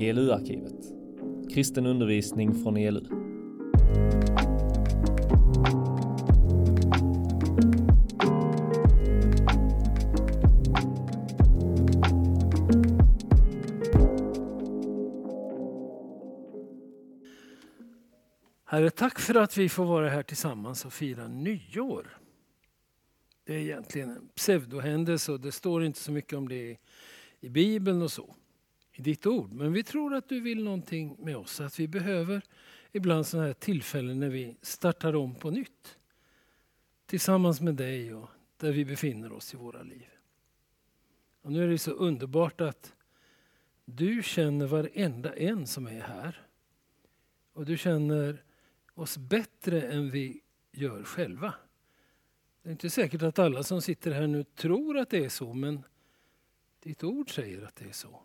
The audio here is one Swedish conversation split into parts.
ELU-arkivet. Kristen undervisning från ELU. Herre, tack för att vi får vara här tillsammans och fira nyår. Det är egentligen en pseudohändelse och det står inte så mycket om det i Bibeln och så, i ditt ord. Men vi tror att du vill någonting med oss, att vi behöver ibland sådana här tillfällen när vi startar om på nytt. Tillsammans med dig och där vi befinner oss i våra liv. Och nu är det så underbart att du känner varenda en som är här. Och du känner oss bättre än vi gör själva. Det är inte säkert att alla som sitter här nu tror att det är så, men ditt ord säger att det är så.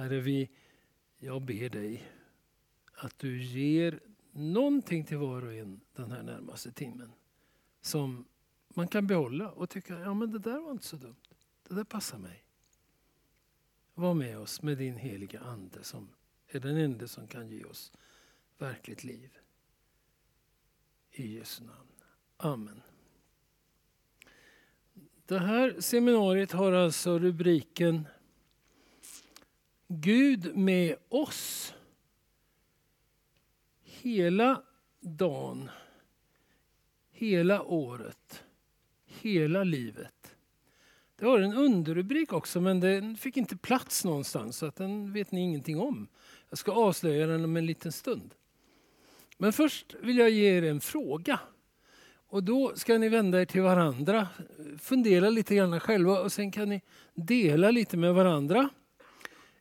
Herre, vi, jag ber dig att du ger någonting till var och en den här närmaste timmen som man kan behålla och tycka, ja men det där var inte så dumt. Det där passar mig. Var med oss med din heliga Ande som är den enda som kan ge oss verkligt liv. I Jesu namn. Amen. Det här seminariet har alltså rubriken Gud med oss. Hela dagen, hela året, hela livet. Det har en underrubrik också men den fick inte plats någonstans så att den vet ni ingenting om. Jag ska avslöja den om en liten stund. Men först vill jag ge er en fråga. Och då ska ni vända er till varandra, fundera lite grann själva och sen kan ni dela lite med varandra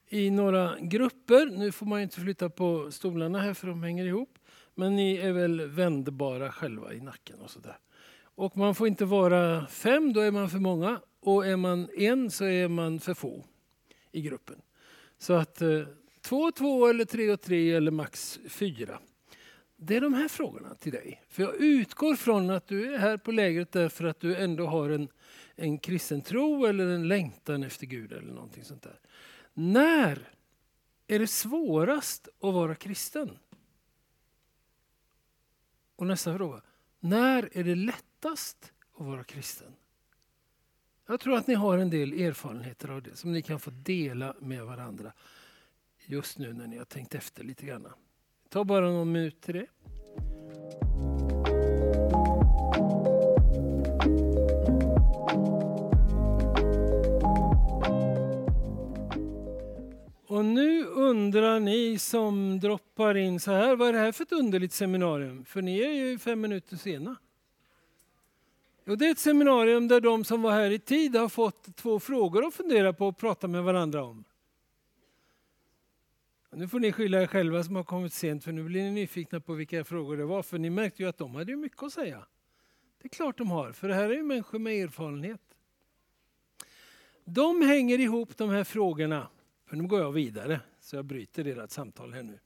i några grupper. Nu får man ju inte flytta på stolarna här för de hänger ihop. Men ni är väl vändbara själva i nacken och sådär. Och man får inte vara fem, då är man för många. Och är man en så är man för få i gruppen. Så att eh, två och två eller tre och tre eller max fyra. Det är de här frågorna till dig. För jag utgår från att du är här på lägret därför att du ändå har en, en kristen tro eller en längtan efter Gud eller någonting sånt där. När är det svårast att vara kristen? Och nästa fråga. När är det lättast att vara kristen? Jag tror att ni har en del erfarenheter av det som ni kan få dela med varandra just nu när ni har tänkt efter lite grann. Ta bara någon minut till det. Och nu undrar ni som droppar in så här, vad är det här för ett underligt seminarium? För ni är ju fem minuter sena. Och det är ett seminarium där de som var här i tid har fått två frågor att fundera på och prata med varandra om. Nu får ni skylla er själva som har kommit sent för nu blir ni nyfikna på vilka frågor det var. För ni märkte ju att de hade mycket att säga. Det är klart de har, för det här är ju människor med erfarenhet. De hänger ihop de här frågorna, för nu går jag vidare så jag bryter ert samtal här nu.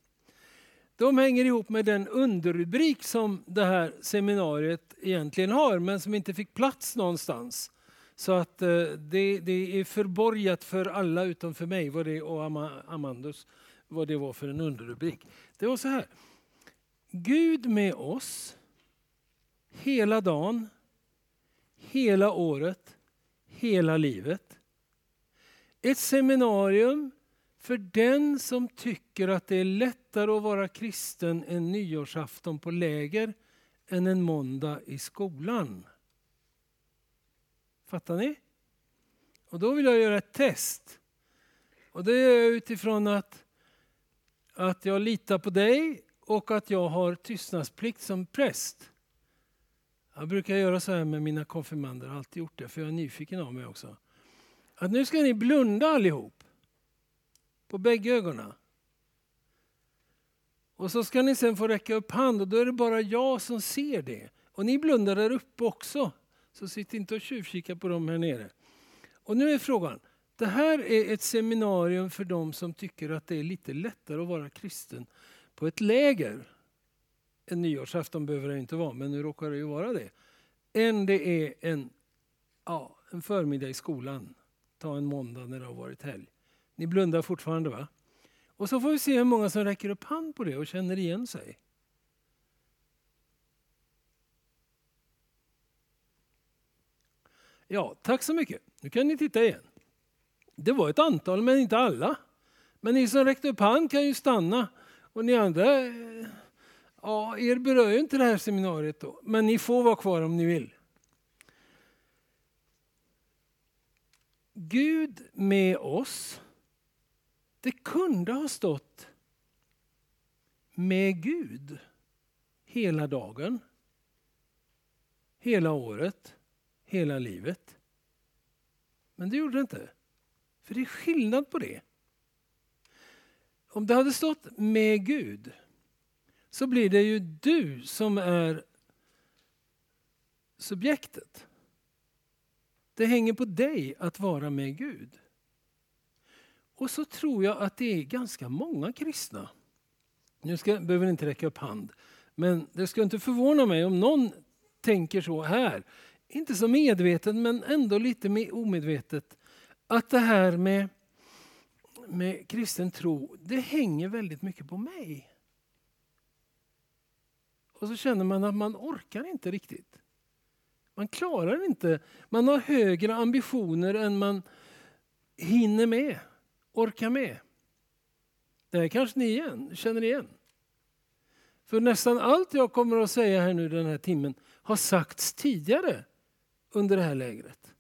De hänger ihop med den underrubrik som det här seminariet egentligen har men som inte fick plats någonstans. Så att eh, det, det är förborgat för alla utom för mig vad det, och Amandus vad det var för en underrubrik. Det var så här. Gud med oss hela dagen, hela året, hela livet. Ett seminarium för den som tycker att det är lättare att vara kristen en nyårsafton på läger än en måndag i skolan. Fattar ni? Och då vill jag göra ett test. Och det är utifrån att, att jag litar på dig och att jag har tystnadsplikt som präst. Jag brukar göra så här med mina konfirmander, har alltid gjort det, för jag är nyfiken av mig också. Att nu ska ni blunda allihop. På bägge ögonen. Och så ska ni sen få räcka upp hand och då är det bara jag som ser det. Och ni blundar där uppe också. Så sitt inte och tjuvkika på dem här nere. Och nu är frågan, det här är ett seminarium för de som tycker att det är lite lättare att vara kristen på ett läger. En nyårsafton behöver det inte vara, men nu råkar det ju vara det. Än det är en, ja, en förmiddag i skolan. Ta en måndag när det har varit helg. Ni blundar fortfarande va? Och så får vi se hur många som räcker upp hand på det och känner igen sig. Ja, tack så mycket. Nu kan ni titta igen. Det var ett antal, men inte alla. Men ni som räckte upp hand kan ju stanna. Och ni andra, eh, ja, er berör ju inte det här seminariet då. Men ni får vara kvar om ni vill. Gud med oss. Det kunde ha stått med Gud hela dagen, hela året, hela livet. Men det gjorde det inte. För det är skillnad på det. Om det hade stått med Gud så blir det ju du som är subjektet. Det hänger på dig att vara med Gud. Och så tror jag att det är ganska många kristna. Nu ska, behöver ni inte räcka upp hand. Men det ska inte förvåna mig om någon tänker så här. Inte så medvetet men ändå lite mer omedvetet. Att det här med, med kristen tro, det hänger väldigt mycket på mig. Och så känner man att man orkar inte riktigt. Man klarar inte. Man har högre ambitioner än man hinner med, orkar med. Det här kanske ni igen, känner igen. För nästan allt jag kommer att säga här nu den här timmen har sagts tidigare under det här lägret.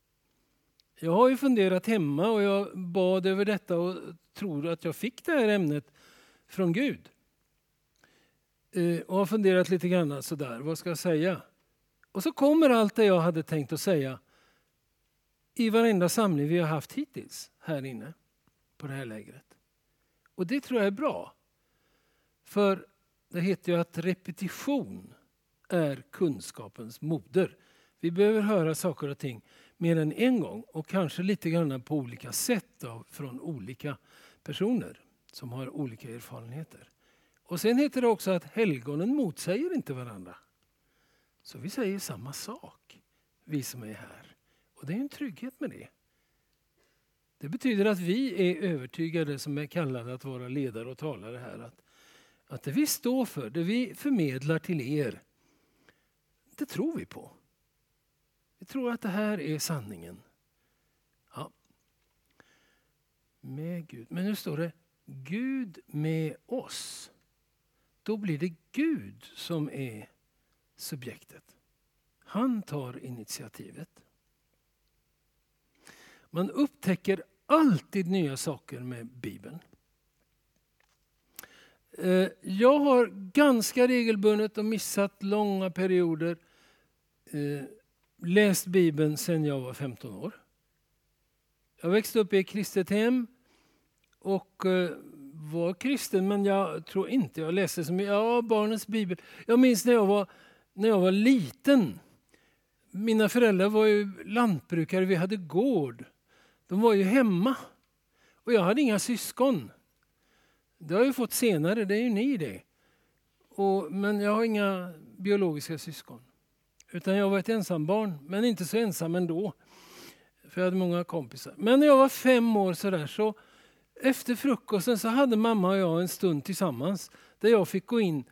Jag har ju funderat hemma och jag bad över detta och tror att jag fick det här ämnet från Gud. Eh, och har funderat lite grann sådär, vad ska jag säga? Och så kommer allt det jag hade tänkt att säga i varenda samling vi har haft hittills här inne på det här lägret. Och det tror jag är bra. För det heter ju att repetition är kunskapens moder. Vi behöver höra saker och ting mer än en gång och kanske lite grann på olika sätt av, från olika personer som har olika erfarenheter. Och sen heter det också att helgonen motsäger inte varandra. Så vi säger samma sak, vi som är här. Och det är en trygghet med det. Det betyder att vi är övertygade som är kallade att vara ledare och talare här. Att, att det vi står för, det vi förmedlar till er, det tror vi på. Vi tror att det här är sanningen. Ja. Med Gud. Men nu står det Gud med oss. Då blir det Gud som är subjektet. Han tar initiativet. Man upptäcker alltid nya saker med Bibeln. Eh, jag har ganska regelbundet och missat långa perioder eh, läst Bibeln sedan jag var 15 år. Jag växte upp i ett kristet hem och eh, var kristen men jag tror inte jag läste så mycket. Ja, barnens bibel. Jag minns när jag var när jag var liten. Mina föräldrar var ju lantbrukare, vi hade gård. De var ju hemma. Och jag hade inga syskon. Det har jag fått senare, det är ju ni det. Och, men jag har inga biologiska syskon. Utan jag var ett ensambarn, men inte så ensam ändå. För jag hade många kompisar. Men när jag var fem år sådär så efter frukosten så hade mamma och jag en stund tillsammans där jag fick gå in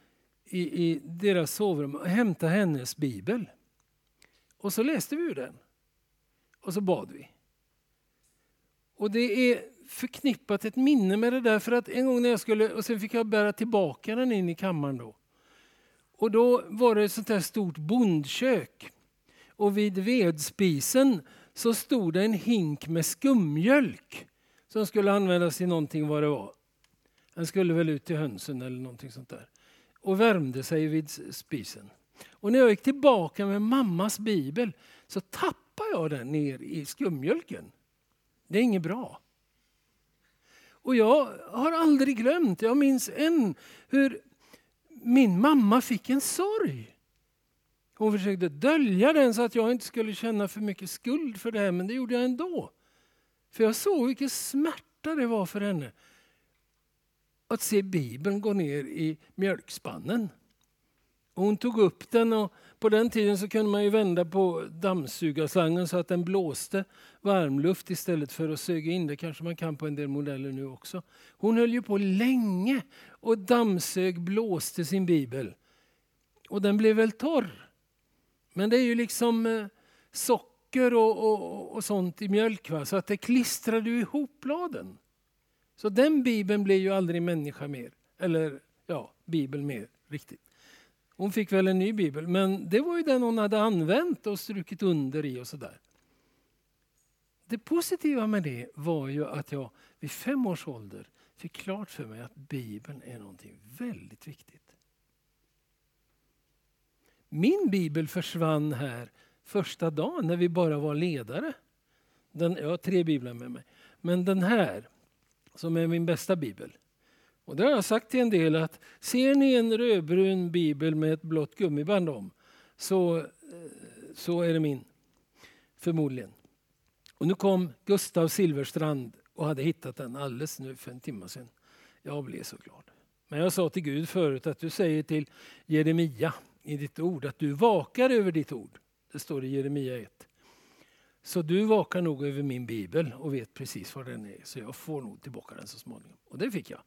i, i deras sovrum och hämta hennes bibel. Och så läste vi ur den. Och så bad vi. Och det är förknippat ett minne med det där för att en gång när jag skulle, och sen fick jag bära tillbaka den in i kammaren då. Och då var det ett sånt här stort bondkök. Och vid vedspisen så stod det en hink med skummjölk som skulle användas till någonting vad det var. Den skulle väl ut till hönsen eller någonting sånt där och värmde sig vid spisen. Och när jag gick tillbaka med mammas bibel så tappade jag den ner i skummjölken. Det är inget bra. Och jag har aldrig glömt, jag minns än hur min mamma fick en sorg. Hon försökte dölja den så att jag inte skulle känna för mycket skuld för det här, men det gjorde jag ändå. För jag såg vilken smärta det var för henne att se Bibeln gå ner i mjölkspannen. hon tog upp den och på den tiden så kunde man ju vända på dammsugarslangen så att den blåste varmluft istället för att suga in. Det kanske man kan på en del modeller nu också. Hon höll ju på länge och dammsög, blåste sin bibel. Och den blev väl torr. Men det är ju liksom eh, socker och, och, och sånt i mjölk va? så att det klistrade ihop bladen. Så den bibeln blev ju aldrig människa mer. Eller ja, bibel mer riktigt. Hon fick väl en ny bibel, men det var ju den hon hade använt och strukit under i och sådär. Det positiva med det var ju att jag vid fem års ålder fick klart för mig att Bibeln är någonting väldigt viktigt. Min bibel försvann här första dagen när vi bara var ledare. Den, jag har tre biblar med mig. Men den här, som är min bästa bibel, och det har jag sagt till en del att ser ni en rödbrun bibel med ett blått gummiband om så, eh, så är det min. Förmodligen. Och nu kom Gustav Silverstrand och hade hittat den alldeles nu för en timme sedan. Jag blev så glad. Men jag sa till Gud förut att du säger till Jeremia i ditt ord att du vakar över ditt ord. Det står i Jeremia 1. Så du vakar nog över min bibel och vet precis var den är. Så jag får nog tillbaka den så småningom. Och det fick jag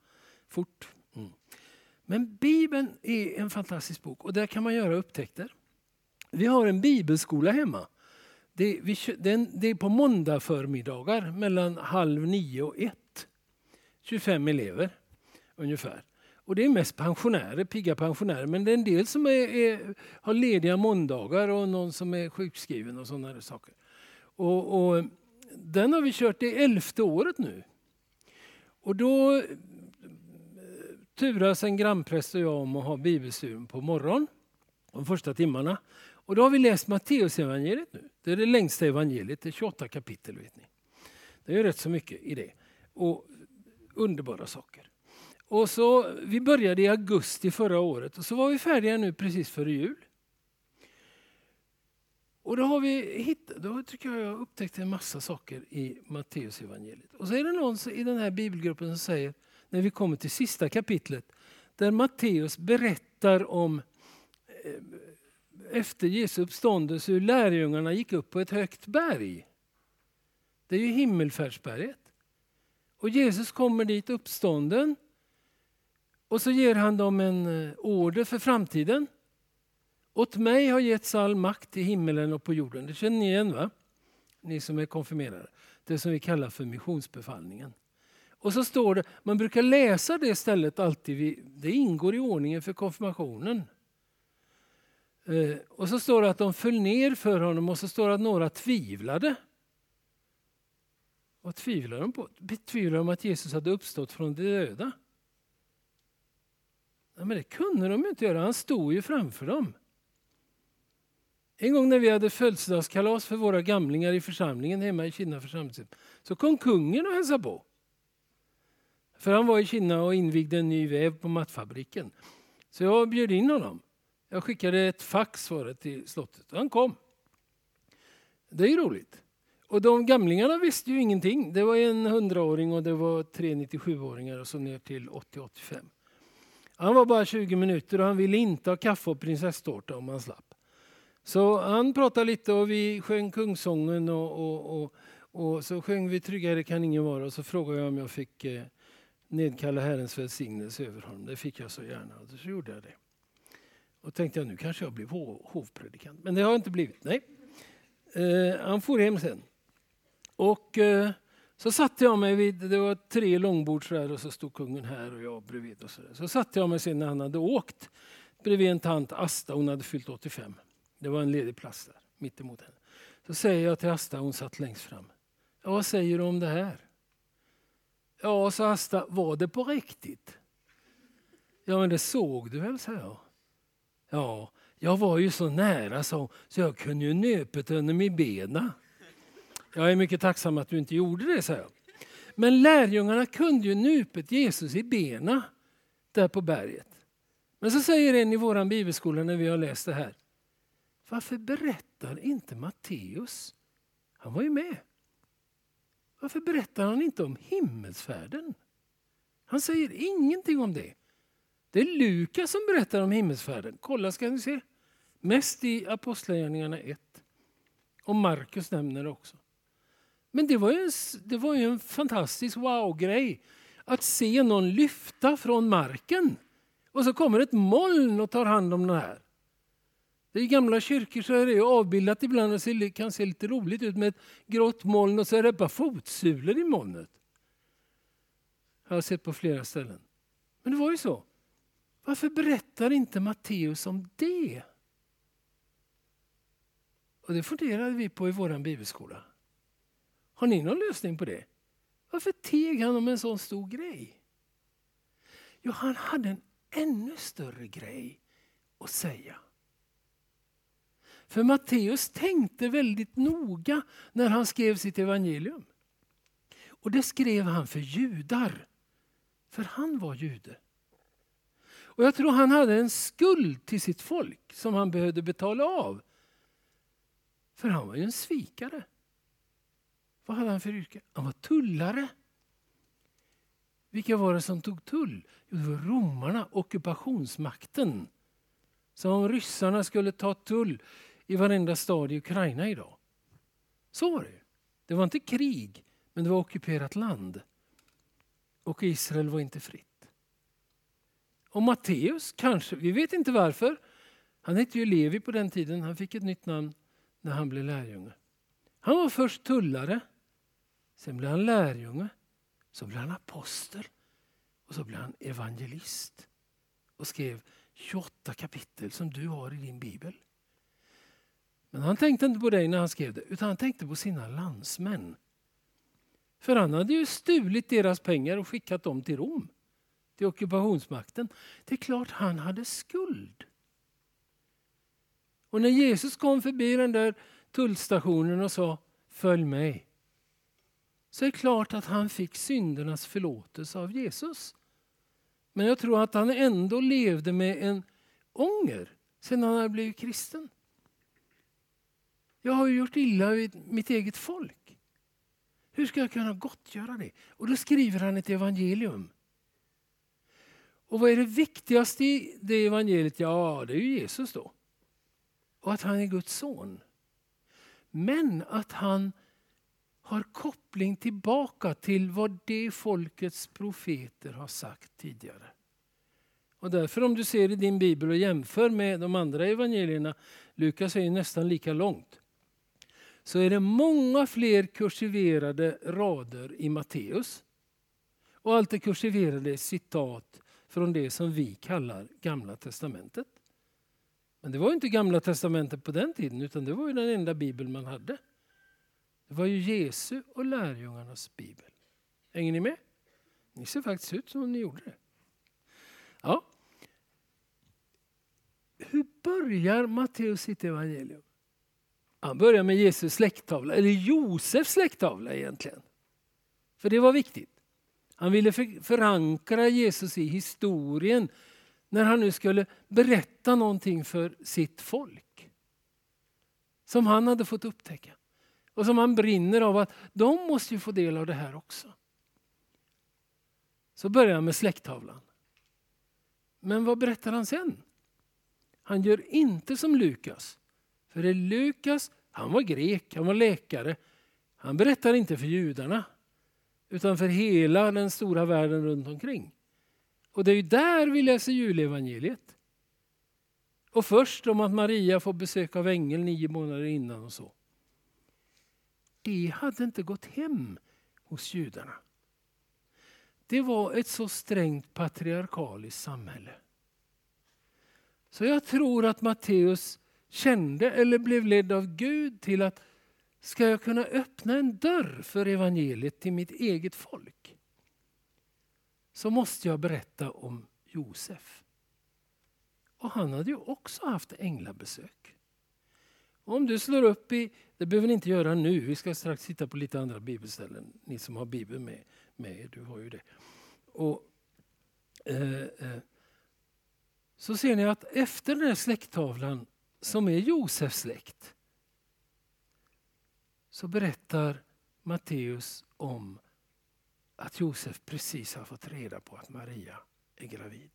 fort. Mm. Men Bibeln är en fantastisk bok och där kan man göra upptäckter. Vi har en bibelskola hemma. Det, vi, den, det är på måndag förmiddagar mellan halv nio och ett. 25 elever ungefär. Och det är mest pensionärer, pigga pensionärer. Men det är en del som är, är, har lediga måndagar och någon som är sjukskriven och sådana saker. Och, och, den har vi kört i elfte året nu. Och då eh, turas en grannpräst och jag om att ha bibelstudium på morgonen, de första timmarna. Och då har vi läst Matteusevangeliet nu. Det är det längsta evangeliet, det är 28 kapitel. vet ni. Det är rätt så mycket i det. Och underbara saker. Och så, vi började i augusti förra året och så var vi färdiga nu precis före jul. Och då har vi hittat, då tycker jag jag upptäckte en massa saker i Matteusevangeliet. Och så är det någon i den här bibelgruppen som säger när vi kommer till sista kapitlet där Matteus berättar om eh, efter Jesu uppståndelse hur lärjungarna gick upp på ett högt berg. Det är ju himmelfärdsberget. Och Jesus kommer dit uppstånden och så ger han dem en eh, order för framtiden. Åt mig har getts all makt i himmelen och på jorden. Det känner ni igen va? Ni som är konfirmerade. Det som vi kallar för missionsbefallningen. Och så står det, man brukar läsa det stället alltid, det ingår i ordningen för konfirmationen. Eh, och så står det att de föll ner för honom och så står det att några tvivlade. Vad tvivlade de på? Tvivlar de att Jesus hade uppstått från de döda? Nej, men det kunde de inte göra, han stod ju framför dem. En gång när vi hade födelsedagskalas för våra gamlingar i församlingen hemma i Kina församling så kom kungen och hälsade på. För han var i Kina och invigde en ny väv på mattfabriken. Så jag bjöd in honom. Jag skickade ett fax till slottet och han kom. Det är ju roligt. Och de gamlingarna visste ju ingenting. Det var en hundraåring och det var tre 97-åringar och så ner till 80-85. Han var bara 20 minuter och han ville inte ha kaffe och prinsesstårta om han slapp. Så han pratade lite och vi sjöng kungsången och, och, och, och så sjöng vi Tryggare kan ingen vara och så frågade jag om jag fick eh, nedkalla Herrens välsignelse över honom. Det fick jag så gärna och så gjorde jag det. Och tänkte jag nu kanske jag blir hovpredikant. Men det har jag inte blivit. Nej. Eh, han for hem sen. Och eh, så satte jag mig vid, det var tre långbord så och så stod kungen här och jag bredvid. Och så, där. så satte jag mig sen när han hade åkt bredvid en tant, Asta, hon hade fyllt 85. Det var en ledig plats där, mittemot henne. Så säger jag till Asta, hon satt längst fram. Ja, vad säger du om det här? Ja, sa Asta, var det på riktigt? Ja, men det såg du väl, sa jag. Ja, jag var ju så nära, sa hon, så jag kunde ju nöpet under min bena. Jag är mycket tacksam att du inte gjorde det, sa jag. Men lärjungarna kunde ju nupet Jesus i bena där på berget. Men så säger en i vår bibelskola när vi har läst det här. Varför berättar inte Matteus? Han var ju med. Varför berättar han inte om himmelsfärden? Han säger ingenting om det. Det är Lukas som berättar om himmelsfärden. Kolla ska ni se. Mest i Apostlagärningarna 1. Och Markus nämner det också. Men det var ju en, det var ju en fantastisk wow-grej att se någon lyfta från marken. Och så kommer ett moln och tar hand om den här. I gamla kyrkor så är det avbildat ibland och kan se lite roligt ut med ett grått moln och så är det bara fotsulor i molnet. Jag har sett på flera ställen. Men det var ju så. Varför berättar inte Matteus om det? Och Det funderade vi på i vår bibelskola. Har ni någon lösning på det? Varför teg han om en sån stor grej? Jo, han hade en ännu större grej att säga. För Matteus tänkte väldigt noga när han skrev sitt evangelium. Och det skrev han för judar, för han var jude. Och Jag tror han hade en skuld till sitt folk som han behövde betala av. För han var ju en svikare. Vad hade han för yrke? Han var tullare. Vilka var det som tog tull? Jo, det var romarna, ockupationsmakten. Så om ryssarna skulle ta tull i varenda stad i Ukraina idag. Så var det. Det var inte krig, men det var ockuperat land. Och Israel var inte fritt. Och Matteus, kanske, vi vet inte varför. Han hette ju Levi på den tiden, han fick ett nytt namn när han blev lärjunge. Han var först tullare, sen blev han lärjunge, så blev han apostel och så blev han evangelist och skrev 28 kapitel som du har i din bibel. Men han tänkte inte på dig när han skrev det, utan han tänkte på sina landsmän. För han hade ju stulit deras pengar och skickat dem till Rom, till ockupationsmakten. Det är klart han hade skuld. Och när Jesus kom förbi den där tullstationen och sa Följ mig. Så är det klart att han fick syndernas förlåtelse av Jesus. Men jag tror att han ändå levde med en ånger sen han hade blivit kristen. Jag har gjort illa vid mitt eget folk. Hur ska jag kunna gottgöra det? Och då skriver han ett evangelium. Och vad är det viktigaste i det evangeliet? Ja, det är ju Jesus då. Och att han är Guds son. Men att han har koppling tillbaka till vad det folkets profeter har sagt tidigare. Och därför om du ser i din bibel och jämför med de andra evangelierna, Lukas är ju nästan lika långt, så är det många fler kursiverade rader i Matteus. Och allt det kursiverade är citat från det som vi kallar Gamla testamentet. Men det var inte Gamla testamentet på den tiden utan det var ju den enda bibel man hade. Det var ju Jesu och lärjungarnas bibel. Hänger ni med? Ni ser faktiskt ut som om ni gjorde det. Ja. Hur börjar Matteus sitt evangelium? Han börjar med Jesus släkttavla, eller Josefs släkttavla egentligen. För det var viktigt. Han ville förankra Jesus i historien när han nu skulle berätta någonting för sitt folk. Som han hade fått upptäcka. Och som han brinner av att de måste ju få del av det här också. Så börjar han med släkttavlan. Men vad berättar han sen? Han gör inte som Lukas. För det Lukas, han var grek, han var läkare. Han berättar inte för judarna utan för hela den stora världen runt omkring. Och det är ju där vi läser julevangeliet. Och först om att Maria får besök av ängel nio månader innan och så. Det hade inte gått hem hos judarna. Det var ett så strängt patriarkaliskt samhälle. Så jag tror att Matteus kände eller blev ledd av Gud till att ska jag kunna öppna en dörr för evangeliet till mitt eget folk så måste jag berätta om Josef. Och han hade ju också haft änglabesök. Om du slår upp i, det behöver ni inte göra nu, vi ska strax titta på lite andra bibelställen, ni som har bibeln med, med du har ju det. Och, eh, eh, så ser ni att efter den här släkttavlan som är Josefs släkt så berättar Matteus om att Josef precis har fått reda på att Maria är gravid.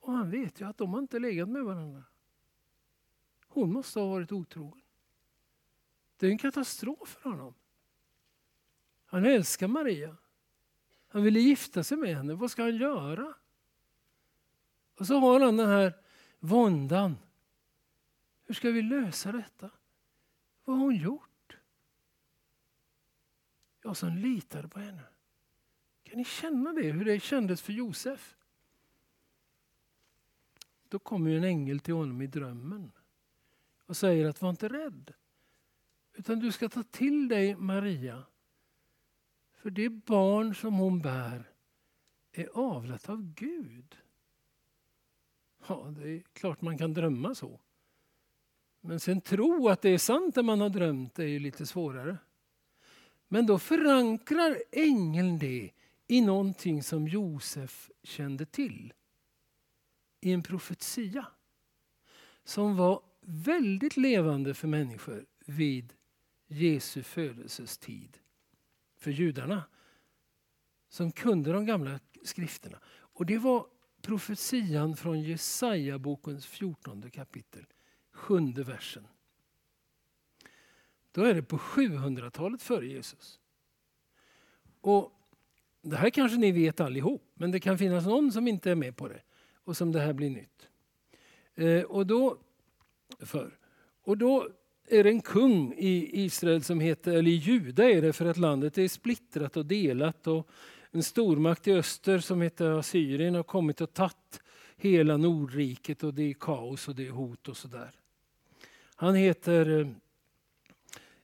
Och han vet ju att de har inte legat med varandra. Hon måste ha varit otrogen. Det är en katastrof för honom. Han älskar Maria. Han ville gifta sig med henne. Vad ska han göra? Och så har han den här våndan. Hur ska vi lösa detta? Vad har hon gjort? Jag som litade på henne. Kan ni känna det, hur det kändes för Josef? Då kommer en ängel till honom i drömmen och säger att var inte rädd. Utan du ska ta till dig Maria. För det barn som hon bär är avlat av Gud. Ja, det är klart man kan drömma så. Men sen tro att det är sant det man har drömt är ju lite svårare. Men då förankrar ängeln det i någonting som Josef kände till. I en profetia som var väldigt levande för människor vid Jesu födelsestid. För judarna som kunde de gamla skrifterna. Och det var profetian från Jesaja bokens 14 kapitel, sjunde versen. Då är det på 700-talet före Jesus. Och Det här kanske ni vet allihop, men det kan finnas någon som inte är med på det och som det här blir nytt. Eh, och då, för, och då är det en kung i Israel som heter, eller i Juda är det för att landet är splittrat och delat. Och en stormakt i öster som heter Assyrien har kommit och tagit hela Nordriket och det är kaos och det är hot och sådär. Han heter, eh,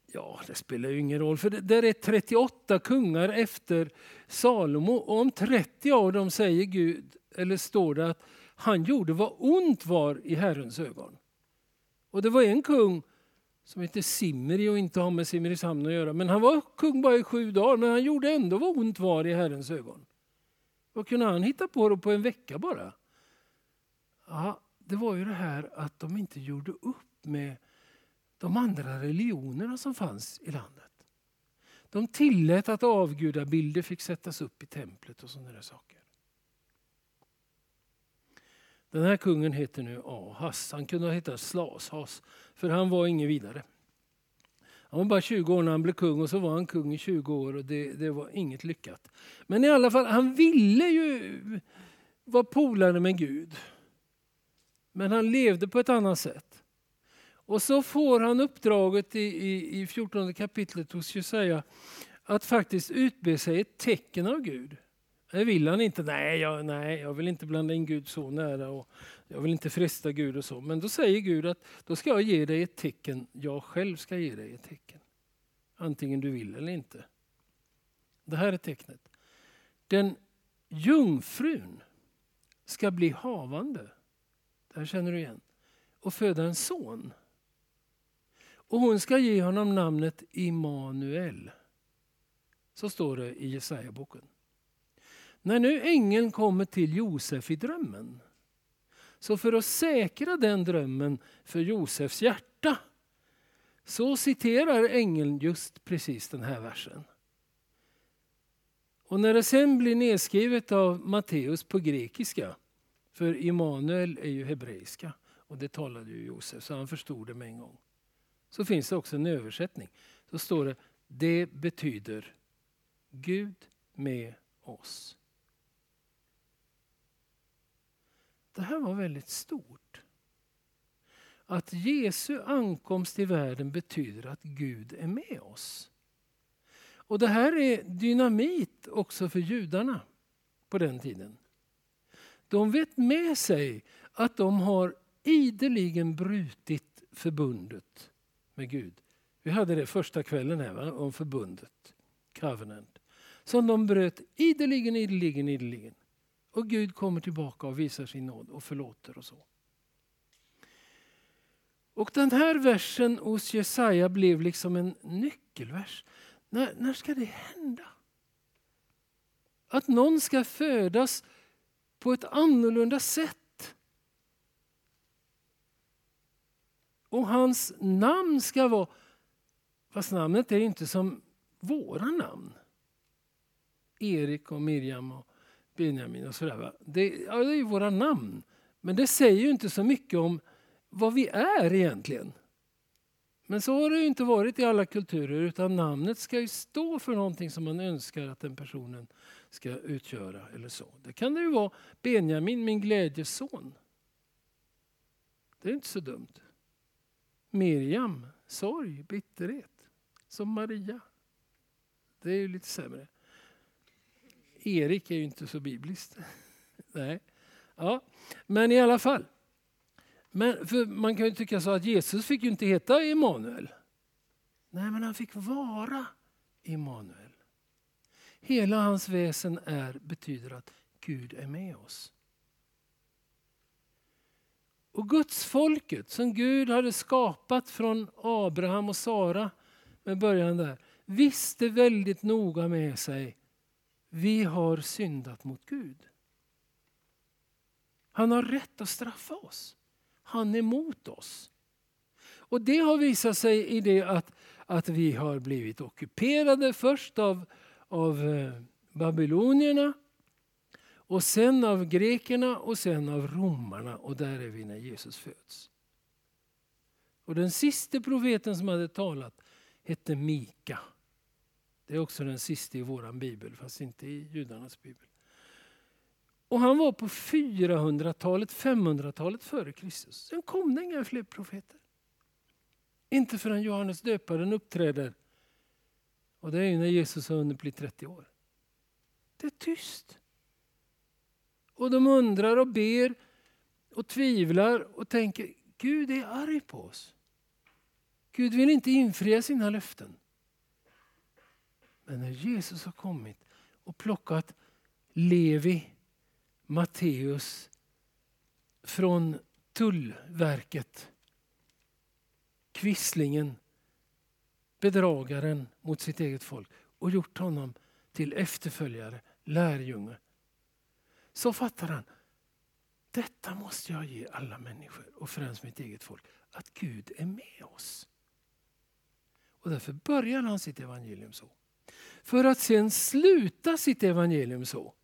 ja det spelar ju ingen roll, för det där är 38 kungar efter Salomo och om 30 av dem säger Gud, eller står det att han gjorde vad ont var i Herrens ögon. Och det var en kung som heter Simri och inte har med Simrishamn att göra. Men han var kung bara i sju dagar, men han gjorde ändå vad ont var i Herrens ögon. Vad kunde han hitta på då på en vecka bara? Ja, det var ju det här att de inte gjorde upp med de andra religionerna som fanns i landet. De tillät att avgudabilder fick sättas upp i templet och sådana saker. Den här kungen heter nu Ahas. Han kunde ha hetat Slashas, för han var ingen vidare. Han var bara 20 år när han blev kung och så var han kung i 20 år och det, det var inget lyckat. Men i alla fall, han ville ju vara polare med Gud. Men han levde på ett annat sätt. Och så får han uppdraget i, i, i 14 kapitlet hos Jesaja att faktiskt utbe sig ett tecken av Gud. Det vill han inte. Nej jag, nej, jag vill inte blanda in Gud så nära och jag vill inte fresta Gud och så. Men då säger Gud att då ska jag ge dig ett tecken. Jag själv ska ge dig ett tecken. Antingen du vill eller inte. Det här är tecknet. Den jungfrun ska bli havande. Det här känner du igen. Och föda en son. Och hon ska ge honom namnet Immanuel. Så står det i Jesaja-boken. När nu ängeln kommer till Josef i drömmen, så för att säkra den drömmen för Josefs hjärta, så citerar ängeln just precis den här versen. Och när det sen blir nedskrivet av Matteus på grekiska, för Immanuel är ju hebreiska och det talade ju Josef så han förstod det med en gång. Så finns det också en översättning. Så står det, det betyder Gud med oss. Det här var väldigt stort. Att Jesu ankomst till världen betyder att Gud är med oss. Och Det här är dynamit också för judarna på den tiden. De vet med sig att de har ideligen brutit förbundet med Gud. Vi hade det första kvällen här va? om förbundet, covenant. Som de bröt ideligen, ideligen, ideligen. Och Gud kommer tillbaka och visar sin nåd och förlåter och så. Och den här versen hos Jesaja blev liksom en nyckelvers. När, när ska det hända? Att någon ska födas på ett annorlunda sätt. Och hans namn ska vara, fast namnet är inte som våra namn. Erik och Miriam och Benjamin och sådär. Va? Det, ja, det är ju våra namn. Men det säger ju inte så mycket om vad vi är egentligen. Men så har det ju inte varit i alla kulturer utan namnet ska ju stå för någonting som man önskar att den personen ska utgöra. eller så. Det kan det ju vara Benjamin, min glädjeson. Det är inte så dumt. Miriam, sorg, bitterhet. Som Maria. Det är ju lite sämre. Erik är ju inte så bibliskt. Nej. Ja. Men i alla fall. Men för man kan ju tycka så att Jesus fick ju inte heta Emanuel. Nej, men han fick vara Emanuel. Hela hans väsen är, betyder att Gud är med oss. Och Guds folket som Gud hade skapat från Abraham och Sara med början där, visste väldigt noga med sig, vi har syndat mot Gud. Han har rätt att straffa oss. Han är emot oss. Och det har visat sig i det att, att vi har blivit ockuperade först av, av eh, babylonierna och sen av grekerna och sen av romarna och där är vi när Jesus föds. Och den sista profeten som hade talat hette Mika. Det är också den sista i vår bibel, fast inte i judarnas bibel. Och han var på 400-talet, 500-talet före Kristus. Sen kom det inga fler profeter. Inte förrän Johannes döparen uppträder. Och det är när Jesus har hunnit bli 30 år. Det är tyst. Och de undrar och ber och tvivlar och tänker Gud är arg på oss. Gud vill inte infria sina löften. Men när Jesus har kommit och plockat Levi Matteus från Tullverket. Kvisslingen, bedragaren mot sitt eget folk och gjort honom till efterföljare, lärjunge. Så fattar han, detta måste jag ge alla människor och främst mitt eget folk, att Gud är med oss. Och därför börjar han sitt evangelium så. För att sen sluta sitt evangelium så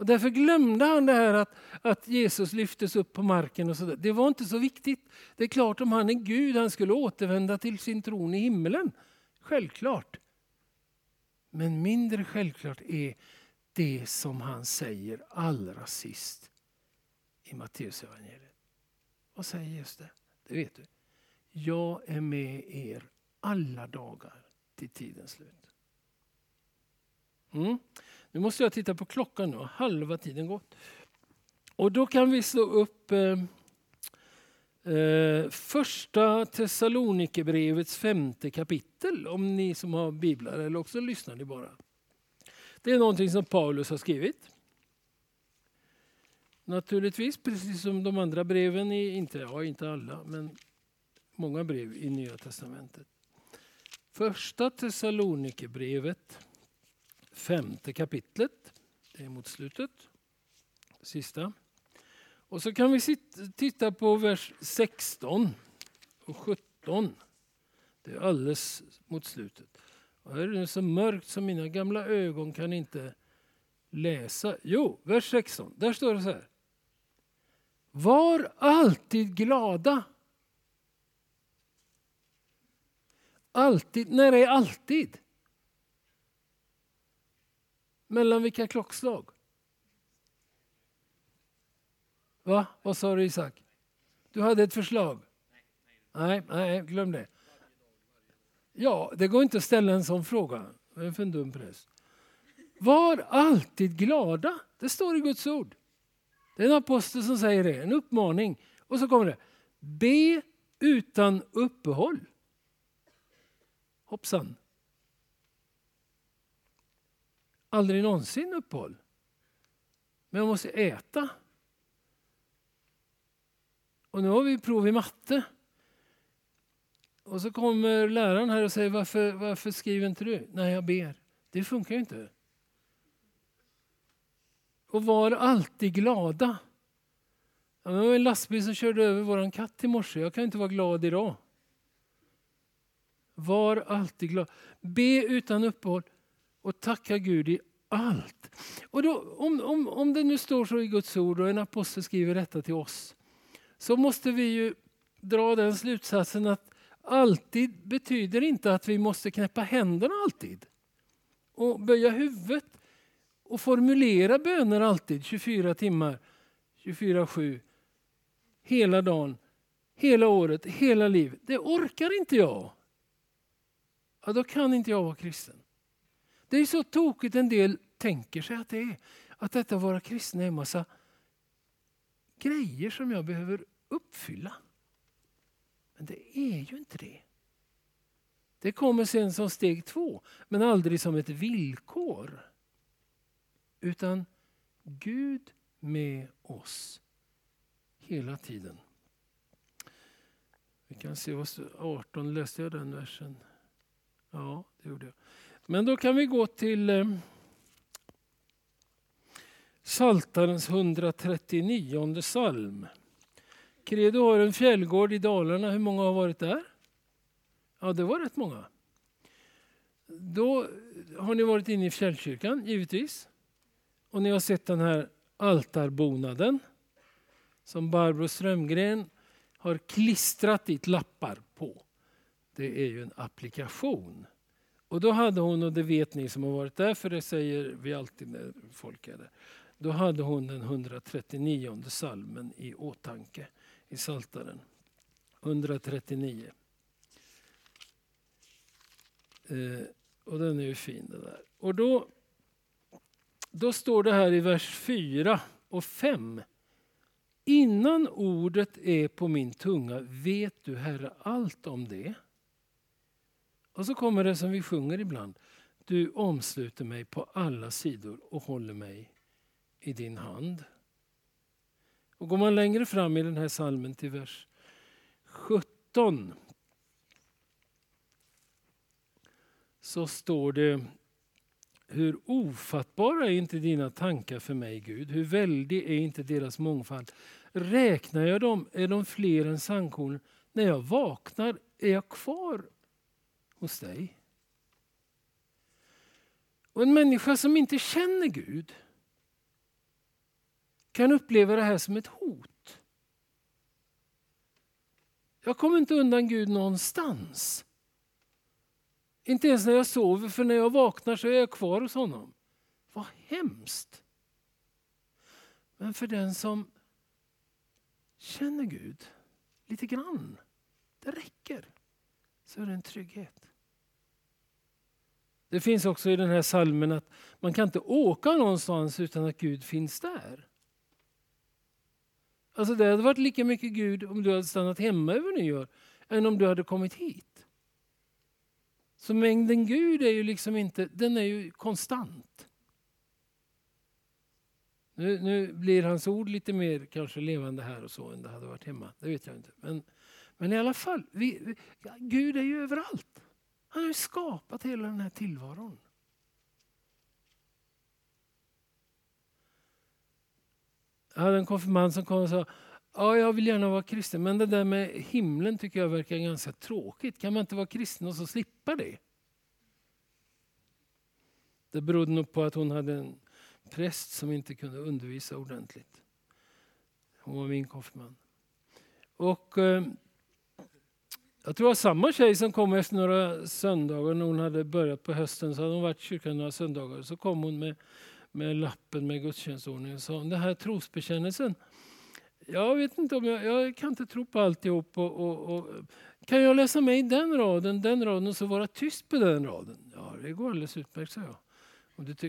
och därför glömde han det här att, att Jesus lyftes upp på marken. och så där. Det var inte så viktigt. Det är klart om han är Gud, han skulle återvända till sin tron i himlen. Självklart. Men mindre självklart är det som han säger allra sist i Matteus evangeliet. Vad säger Jesus det? Det vet du. Jag är med er alla dagar till tidens slut. Mm. Nu måste jag titta på klockan nu, halva tiden gått. Och då kan vi slå upp eh, eh, första Thessalonikerbrevets femte kapitel, om ni som har biblar eller också lyssnar ni bara. Det är någonting som Paulus har skrivit. Naturligtvis, precis som de andra breven, i, inte, ja, inte alla, men många brev i Nya Testamentet. Första Thessalonikerbrevet femte kapitlet. Det är mot slutet. Sista. Och så kan vi titta på vers 16 och 17. Det är alldeles mot slutet. Och här är det så mörkt så mina gamla ögon kan inte läsa. Jo, vers 16. Där står det så här. Var alltid glada. Alltid. När är alltid? Mellan vilka klockslag? Va? Vad sa du Isak? Du hade ett förslag? Nej, nej, glöm det. Ja, det går inte att ställa en sån fråga. Det är för en dum präst. Var alltid glada. Det står i Guds ord. Det är en apostel som säger det, en uppmaning. Och så kommer det. Be utan uppehåll. Hoppsan. Aldrig någonsin uppehåll. Men jag måste äta. Och nu har vi prov i matte. Och så kommer läraren här och säger varför, varför skriver inte du? Nej, jag ber. Det funkar ju inte. Och var alltid glada. det var en lastbil som körde över vår katt i morse. Jag kan inte vara glad idag. Var alltid glad. Be utan uppehåll och tacka Gud i allt. Och då, om, om, om det nu står så i Guds ord och en apostel skriver detta till oss så måste vi ju dra den slutsatsen att alltid betyder inte att vi måste knäppa händerna alltid och böja huvudet och formulera böner alltid 24 timmar, 24-7, hela dagen, hela året, hela livet. Det orkar inte jag. Ja, då kan inte jag vara kristen. Det är så tokigt en del tänker sig att det är. Att detta att vara kristen är en massa grejer som jag behöver uppfylla. Men det är ju inte det. Det kommer sen som steg två, men aldrig som ett villkor. Utan Gud med oss hela tiden. Vi kan se vad 18, läste jag den versen? Ja, det gjorde jag. Men då kan vi gå till eh, Saltarens 139 psalm. Credo har en fjällgård i Dalarna. Hur många har varit där? Ja, det var rätt många. Då har ni varit inne i fjällkyrkan, givetvis. Och ni har sett den här altarbonaden som Barbro Strömgren har klistrat dit lappar på. Det är ju en applikation. Och då hade hon, och det vet ni som har varit där, för det säger vi alltid när folk är där. Då hade hon den 139 salmen i åtanke i Saltaren. 139. Eh, och den är ju fin den där. Och då, då står det här i vers 4 och 5. Innan ordet är på min tunga vet du Herre allt om det. Och så kommer det som vi sjunger ibland. Du omsluter mig på alla sidor och håller mig i din hand. Och går man längre fram i den här salmen till vers 17 så står det hur ofattbara är inte dina tankar för mig, Gud? Hur väldig är inte deras mångfald? Räknar jag dem är de fler än sandkornen. När jag vaknar är jag kvar hos dig. Och en människa som inte känner Gud kan uppleva det här som ett hot. Jag kommer inte undan Gud någonstans. Inte ens när jag sover, för när jag vaknar så är jag kvar hos honom. Vad hemskt! Men för den som känner Gud lite grann, det räcker, så är det en trygghet. Det finns också i den här salmen att man kan inte åka någonstans utan att Gud finns där. Alltså det hade varit lika mycket Gud om du hade stannat hemma över nyår än om du hade kommit hit. Så mängden Gud är ju liksom inte, den är ju konstant. Nu, nu blir hans ord lite mer kanske levande här och så än det hade varit hemma. Det vet jag inte. Men, men i alla fall, vi, vi, ja, Gud är ju överallt. Han har ju skapat hela den här tillvaron. Jag hade en konfirmand som kom och sa Ja, jag vill gärna vara kristen, men det där med himlen tycker jag verkar ganska tråkigt. Kan man inte vara kristen och så slippa det? Det berodde nog på att hon hade en präst som inte kunde undervisa ordentligt. Hon var min konfirmand. Och eh, jag tror det var samma tjej som kom efter några söndagar när hon hade börjat på hösten så hade hon varit i kyrkan några söndagar. Så kom hon med, med lappen med gudstjänstordningen och sa den här trosbekännelsen. Jag vet inte om jag, jag kan inte tro på alltihop. Och, och, och, kan jag läsa mig den raden, den raden och så vara tyst på den raden? Ja, det går alldeles utmärkt, sa jag.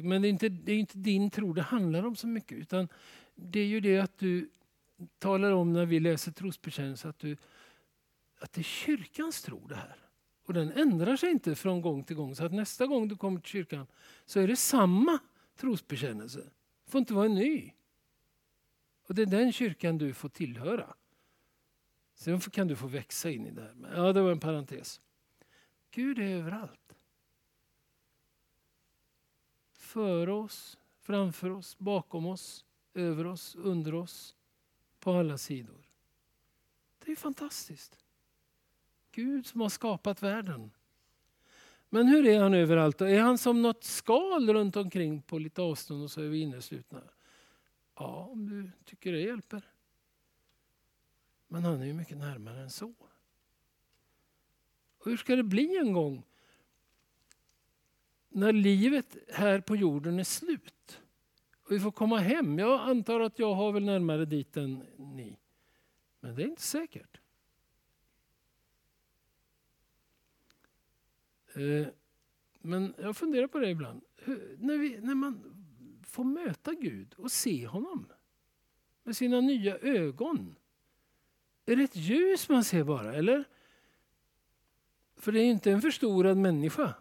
Men det är, inte, det är inte din tro det handlar om så mycket. Utan det är ju det att du talar om när vi läser trosbekännelse att du att det är kyrkans tro det här. Och den ändrar sig inte från gång till gång. Så att nästa gång du kommer till kyrkan så är det samma trosbekännelse. Det får inte vara en ny. Och det är den kyrkan du får tillhöra. Sen kan du få växa in i det här. Ja, det var en parentes. Gud är överallt. Före oss, framför oss, bakom oss, över oss, under oss, på alla sidor. Det är fantastiskt. Gud som har skapat världen. Men hur är han överallt? Då? Är han som något skal runt omkring på lite avstånd och så är vi inneslutna? Ja, om du tycker det hjälper. Men han är ju mycket närmare än så. Och hur ska det bli en gång när livet här på jorden är slut? Och vi får komma hem. Jag antar att jag har väl närmare dit än ni. Men det är inte säkert. Eh, men jag funderar på det ibland. när, vi, när man får möta Gud och se honom med sina nya ögon. Är det ett ljus man ser bara, eller? För det är inte en förstorad människa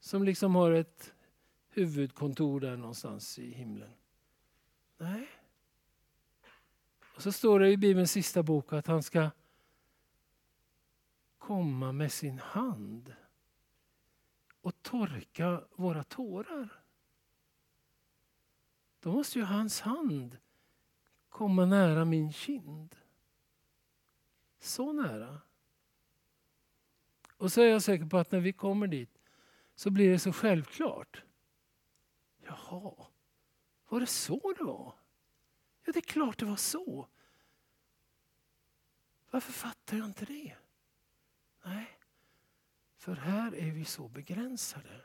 som liksom har ett huvudkontor där någonstans i himlen. Nej. Och så står det i Bibelns sista bok att han ska komma med sin hand och torka våra tårar. Då måste ju hans hand komma nära min kind. Så nära. Och så är jag säker på att när vi kommer dit så blir det så självklart. Jaha, var det så det var? Ja, det är klart det var så. Varför fattar jag inte det? Nej, för här är vi så begränsade.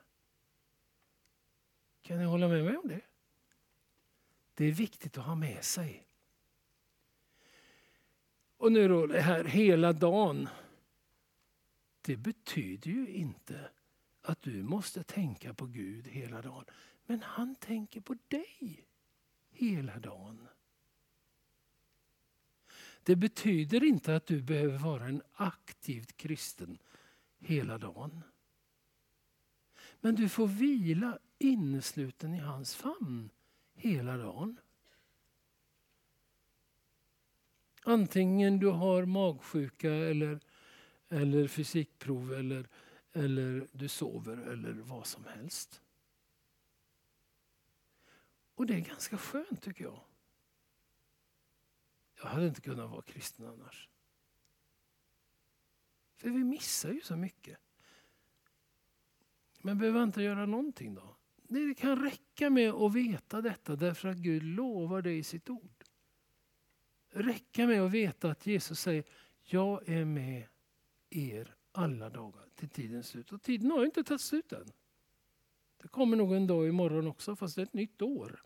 Kan ni hålla med mig om det? Det är viktigt att ha med sig. Och nu då det här hela dagen. Det betyder ju inte att du måste tänka på Gud hela dagen. Men han tänker på dig hela dagen. Det betyder inte att du behöver vara en aktivt kristen hela dagen. Men du får vila innesluten i hans famn hela dagen. Antingen du har magsjuka eller, eller fysikprov eller, eller du sover eller vad som helst. Och det är ganska skönt tycker jag. Jag hade inte kunnat vara kristen annars. För vi missar ju så mycket. Men behöver inte göra någonting då? Det kan räcka med att veta detta därför att Gud lovar det i sitt ord. Räcka med att veta att Jesus säger jag är med er alla dagar till tidens slut. Och tiden har inte tagit slut än. Det kommer nog en dag imorgon också fast det är ett nytt år.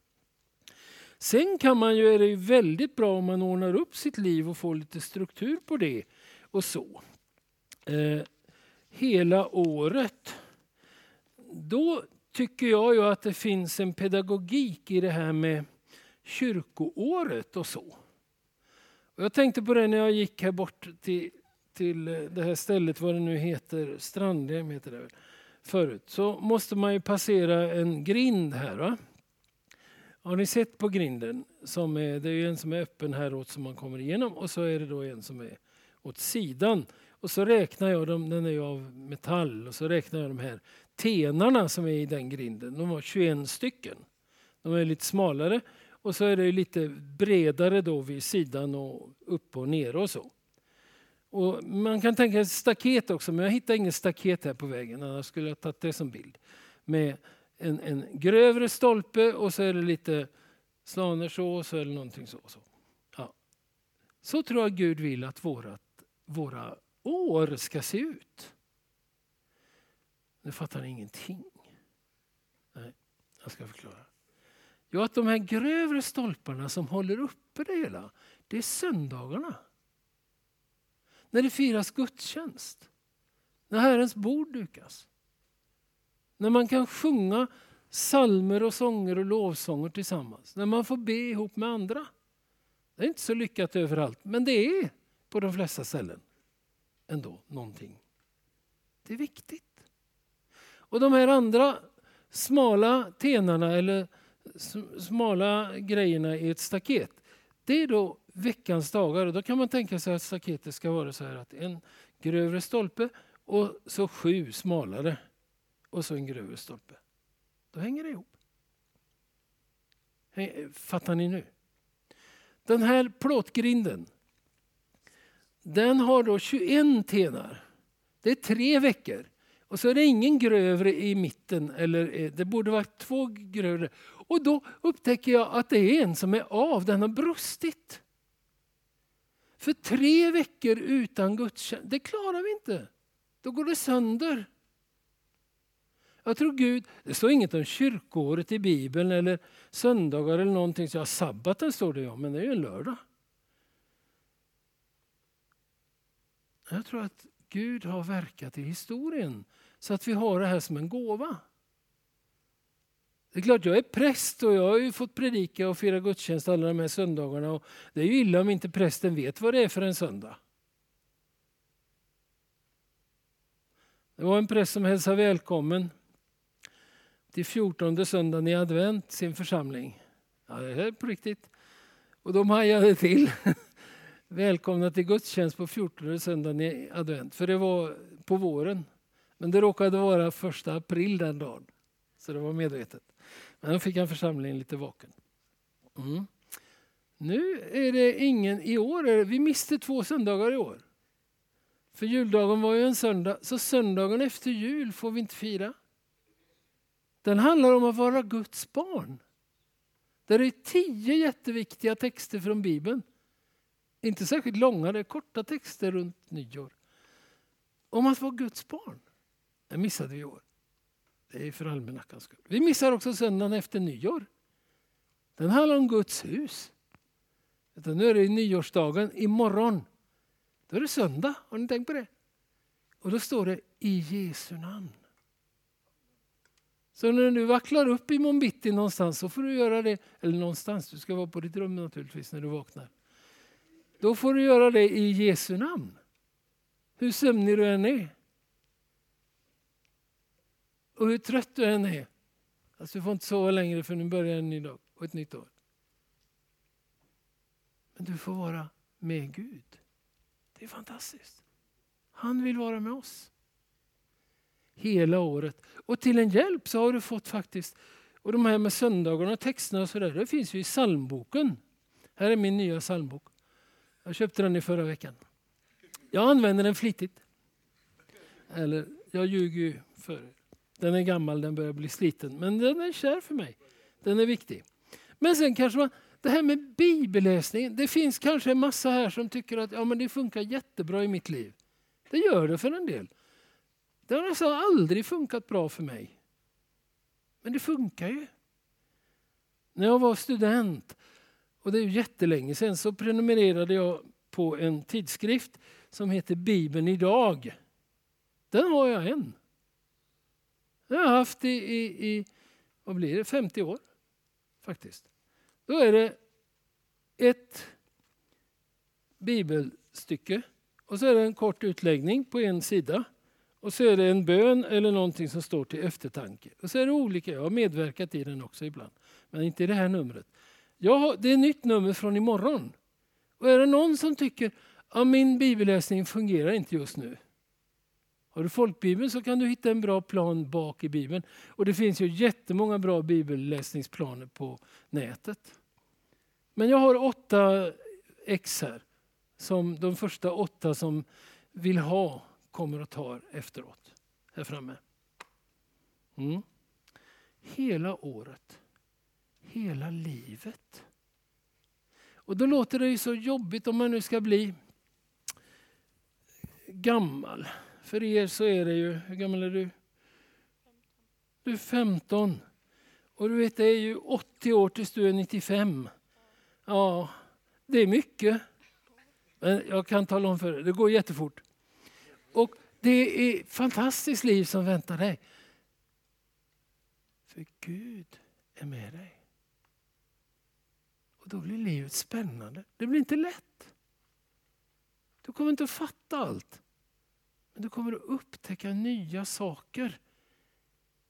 Sen kan man ju, är det väldigt bra om man ordnar upp sitt liv och får lite struktur på det och så. Eh, hela året. Då tycker jag ju att det finns en pedagogik i det här med kyrkoåret och så. Och jag tänkte på det när jag gick här bort till, till det här stället, vad det nu heter, Strandhem heter det förut. Så måste man ju passera en grind här. Va? Har ni sett på grinden? Som är, det är en som är öppen häråt som man kommer igenom och så är det då en som är åt sidan. Och så räknar jag dem, den är ju av metall, och så räknar jag de här tenarna som är i den grinden. De var 21 stycken. De är lite smalare och så är det lite bredare då vid sidan och upp och ner och så. Och man kan tänka sig staket också, men jag hittade ingen staket här på vägen. Annars skulle jag tagit det som bild. Med en, en grövre stolpe och så är det lite slaner så och så eller någonting så. så. Ja. Så tror jag Gud vill att vårat, våra år ska se ut. Nu fattar ni ingenting. Nej, jag ska förklara. Jo, att de här grövre stolparna som håller uppe det hela, det är söndagarna. När det firas gudstjänst. När Herrens bord dukas. När man kan sjunga salmer och sånger och lovsånger tillsammans. När man får be ihop med andra. Det är inte så lyckat överallt, men det är på de flesta ställen ändå någonting. Det är viktigt. Och de här andra smala tenarna eller smala grejerna i ett staket. Det är då veckans dagar och då kan man tänka sig att staketet ska vara så här att en grövre stolpe och så sju smalare och så en grövre stolpe. Då hänger det ihop. Fattar ni nu? Den här plåtgrinden den har då 21 tenar. Det är tre veckor. Och så är det ingen grövre i mitten, eller eh, det borde vara två grövre. Och då upptäcker jag att det är en som är av, den har brustit. För tre veckor utan gudstjänst, det klarar vi inte. Då går det sönder. Jag tror Gud, det står inget om kyrkoåret i Bibeln eller söndagar eller någonting. Så ja, sabbaten står det om, men det är ju en lördag. Jag tror att Gud har verkat i historien så att vi har det här som en gåva. Det är klart, jag är präst och jag har ju fått predika och fira gudstjänst alla de här söndagarna. Och det är ju illa om inte prästen vet vad det är för en söndag. Det var en präst som hälsade välkommen till 14 söndagen i advent sin församling. Ja, det är på riktigt. Och de hajade till. Välkomna till gudstjänst på 14 söndagen i advent. För det var på våren. Men det råkade vara första april den dagen. Så det var medvetet. Men då fick han församlingen lite vaken. Mm. Nu är det ingen i år. Vi miste två söndagar i år. För juldagen var ju en söndag, så söndagen efter jul får vi inte fira. Den handlar om att vara Guds barn. Där är tio jätteviktiga texter från Bibeln. Inte särskilt långa, det är korta texter runt nyår. Om att vara Guds barn. Det missade vi i år. Det är för almanackans skull. Vi missar också söndagen efter nyår. Den handlar om Guds hus. Nu är det nyårsdagen, imorgon. Då är det söndag, har ni tänkt på det? Och då står det i Jesu namn. Så när du vacklar upp imorgon bitti någonstans så får du göra det, eller någonstans, du ska vara på ditt rum naturligtvis när du vaknar. Då får du göra det i Jesu namn. Hur sömnig du än är. Och hur trött du än är. Alltså, du får inte sova längre för nu börjar en ny dag och ett nytt år. Men du får vara med Gud. Det är fantastiskt. Han vill vara med oss. Hela året. Och till en hjälp så har du fått faktiskt, och de här med söndagarna och texterna och sådär, det finns ju i psalmboken. Här är min nya psalmbok. Jag köpte den i förra veckan. Jag använder den flitigt. Eller, jag ljuger ju för er. Den är gammal, den börjar bli sliten. Men den är kär för mig. Den är viktig. Men sen kanske man, det här med bibelläsning. Det finns kanske en massa här som tycker att ja, men det funkar jättebra i mitt liv. Det gör det för en del. Det har nästan aldrig funkat bra för mig. Men det funkar ju. När jag var student, och det är jättelänge sedan, så prenumererade jag på en tidskrift som heter Bibeln idag. Den har jag än. Den har jag haft i, i, i vad blir det, 50 år. faktiskt. Då är det ett bibelstycke och så är det en kort utläggning på en sida. Och så är det en bön eller någonting som står till eftertanke. Och så är det olika, jag har medverkat i den också ibland. Men inte i det här numret. Jag det är ett nytt nummer från imorgon. Och är det någon som tycker att min bibelläsning fungerar inte just nu. Har du folkbibeln så kan du hitta en bra plan bak i bibeln. Och det finns ju jättemånga bra bibelläsningsplaner på nätet. Men jag har åtta ex här. Som de första åtta som vill ha kommer och tar efteråt. Här framme. Mm. Hela året. Hela livet. Och då låter det ju så jobbigt om man nu ska bli gammal. För er så är det ju, hur gammal är du? Du är 15. Och du vet det är ju 80 år tills du är 95. Ja, det är mycket. Men jag kan tala om för dig, det går jättefort. Och det är ett fantastiskt liv som väntar dig. För Gud är med dig. Och då blir livet spännande. Det blir inte lätt. Du kommer inte att fatta allt. Men du kommer att upptäcka nya saker.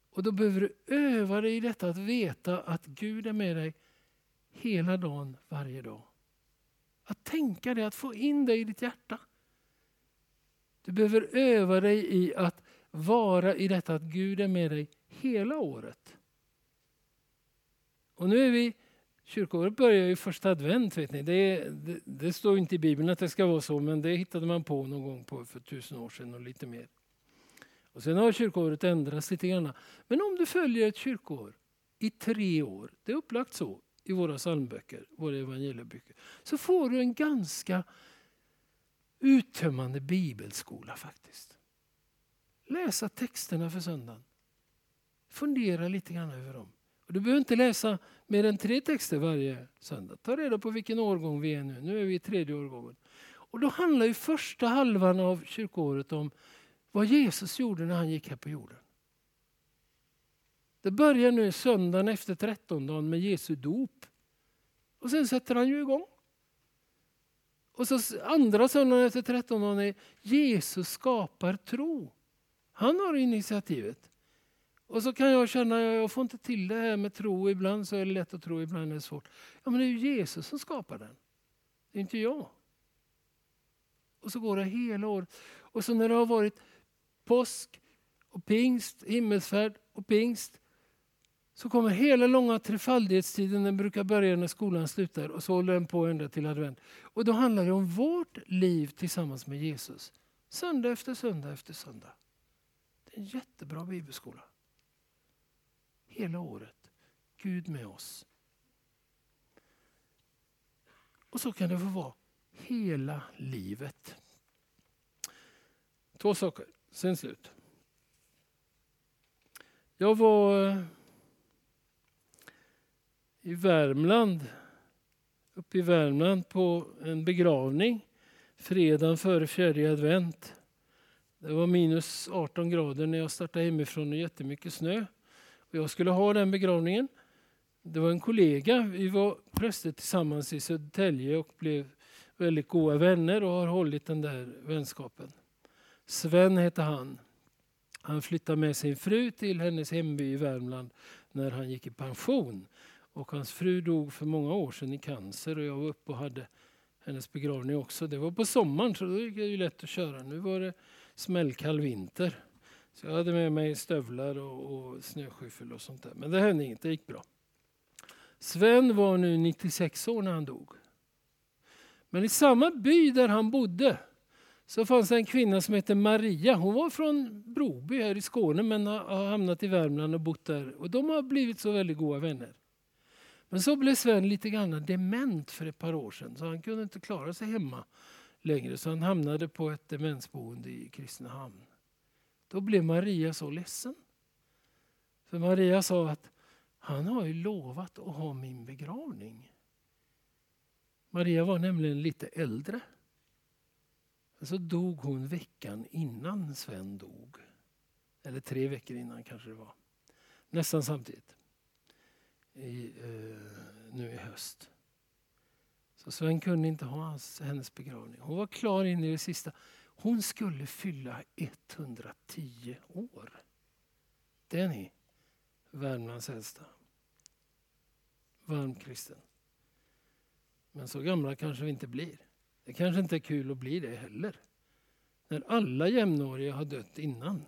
Och då behöver du öva dig i detta att veta att Gud är med dig hela dagen, varje dag. Att tänka det, att få in det i ditt hjärta. Du behöver öva dig i att vara i detta att Gud är med dig hela året. Och nu är vi, kyrkoåret börjar ju första advent. Vet ni. Det, det, det, står inte i Bibeln att det ska vara så, men det hittade man på någon gång på för tusen år sedan och lite mer. Och sen har kyrkoåret ändrats lite grann. Men om du följer ett kyrkoår i tre år, det är upplagt så i våra psalmböcker, våra evangelieböcker, så får du en ganska uttömmande bibelskola faktiskt. Läsa texterna för söndagen. Fundera lite grann över dem. Du behöver inte läsa mer än tre texter varje söndag. Ta reda på vilken årgång vi är nu. Nu är vi i tredje årgången. Och då handlar ju första halvan av kyrkoåret om vad Jesus gjorde när han gick här på jorden. Det börjar nu söndagen efter trettondagen med Jesu dop. Och sen sätter han ju igång. Och så andra söndagen efter trettondagen är Jesus skapar tro. Han har initiativet. Och så kan jag känna att jag får inte till det här med tro. Ibland så är det lätt att tro, ibland är det svårt. Ja, men det är ju Jesus som skapar den. Det är inte jag. Och så går det hela året. Och så när det har varit påsk och pingst, himmelsfärd och pingst så kommer hela långa trefaldighetstiden, den brukar börja när skolan slutar och så håller den på ända till advent. Och då handlar det om vårt liv tillsammans med Jesus. Söndag efter söndag efter söndag. Det är en jättebra bibelskola. Hela året. Gud med oss. Och så kan det få vara hela livet. Två saker, sen slut. Jag var eh, i Värmland, uppe i Värmland på en begravning fredagen före fjärde advent. Det var minus 18 grader när jag startade hemifrån och jättemycket snö. Jag skulle ha den begravningen. Det var en kollega, vi var präster tillsammans i Södertälje och blev väldigt goda vänner och har hållit den där vänskapen. Sven hette han. Han flyttade med sin fru till hennes hemby i Värmland när han gick i pension. Och hans fru dog för många år sedan i cancer och jag var uppe och hade hennes begravning också. Det var på sommaren så då gick det ju lätt att köra. Nu var det smällkall vinter. Så jag hade med mig stövlar och, och snöskyffel och sånt där. Men det hände inget, det gick bra. Sven var nu 96 år när han dog. Men i samma by där han bodde så fanns det en kvinna som hette Maria. Hon var från Broby här i Skåne men har hamnat i Värmland och bott där. Och de har blivit så väldigt goda vänner. Men så blev Sven lite grann dement för ett par år sedan så han kunde inte klara sig hemma längre så han hamnade på ett demensboende i Kristinehamn. Då blev Maria så ledsen. För Maria sa att han har ju lovat att ha min begravning. Maria var nämligen lite äldre. Så dog hon veckan innan Sven dog. Eller tre veckor innan kanske det var. Nästan samtidigt. I, eh, nu i höst. Så Sven kunde inte ha hans, hennes begravning. Hon var klar in i det sista. Hon skulle fylla 110 år. Det är ni, Värmlands äldsta. Varm kristen. Men så gamla kanske vi inte blir. Det kanske inte är kul att bli det heller. När alla jämnåriga har dött innan.